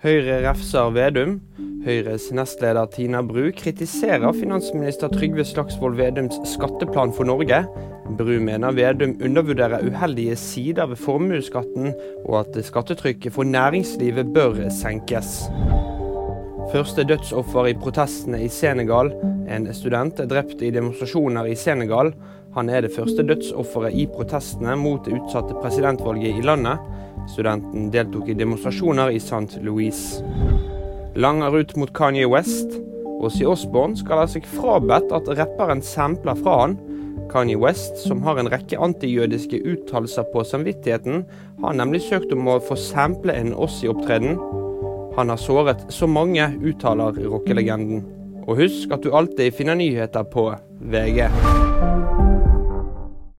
Høyre refser Vedum. Høyres nestleder Tina Bru kritiserer finansminister Trygve Slagsvold Vedums skatteplan for Norge. Bru mener Vedum undervurderer uheldige sider ved formuesskatten, og at skattetrykket for næringslivet bør senkes. Første dødsoffer i protestene i Senegal. En student er drept i demonstrasjoner i Senegal. Han er det første dødsofferet i protestene mot det utsatte presidentvalget i landet. Studenten deltok i demonstrasjoner i St. Louis. Langer ut mot Kanye West. Ozzy Osbourne skal ha seg frabedt at rapperen sampler fra han. Kanye West, som har en rekke antijødiske uttalelser på samvittigheten, har nemlig søkt om å få sample en Ozzy-opptreden. Han har såret så mange, uttaler rockelegenden. Og husk at du alltid finner nyheter på VG.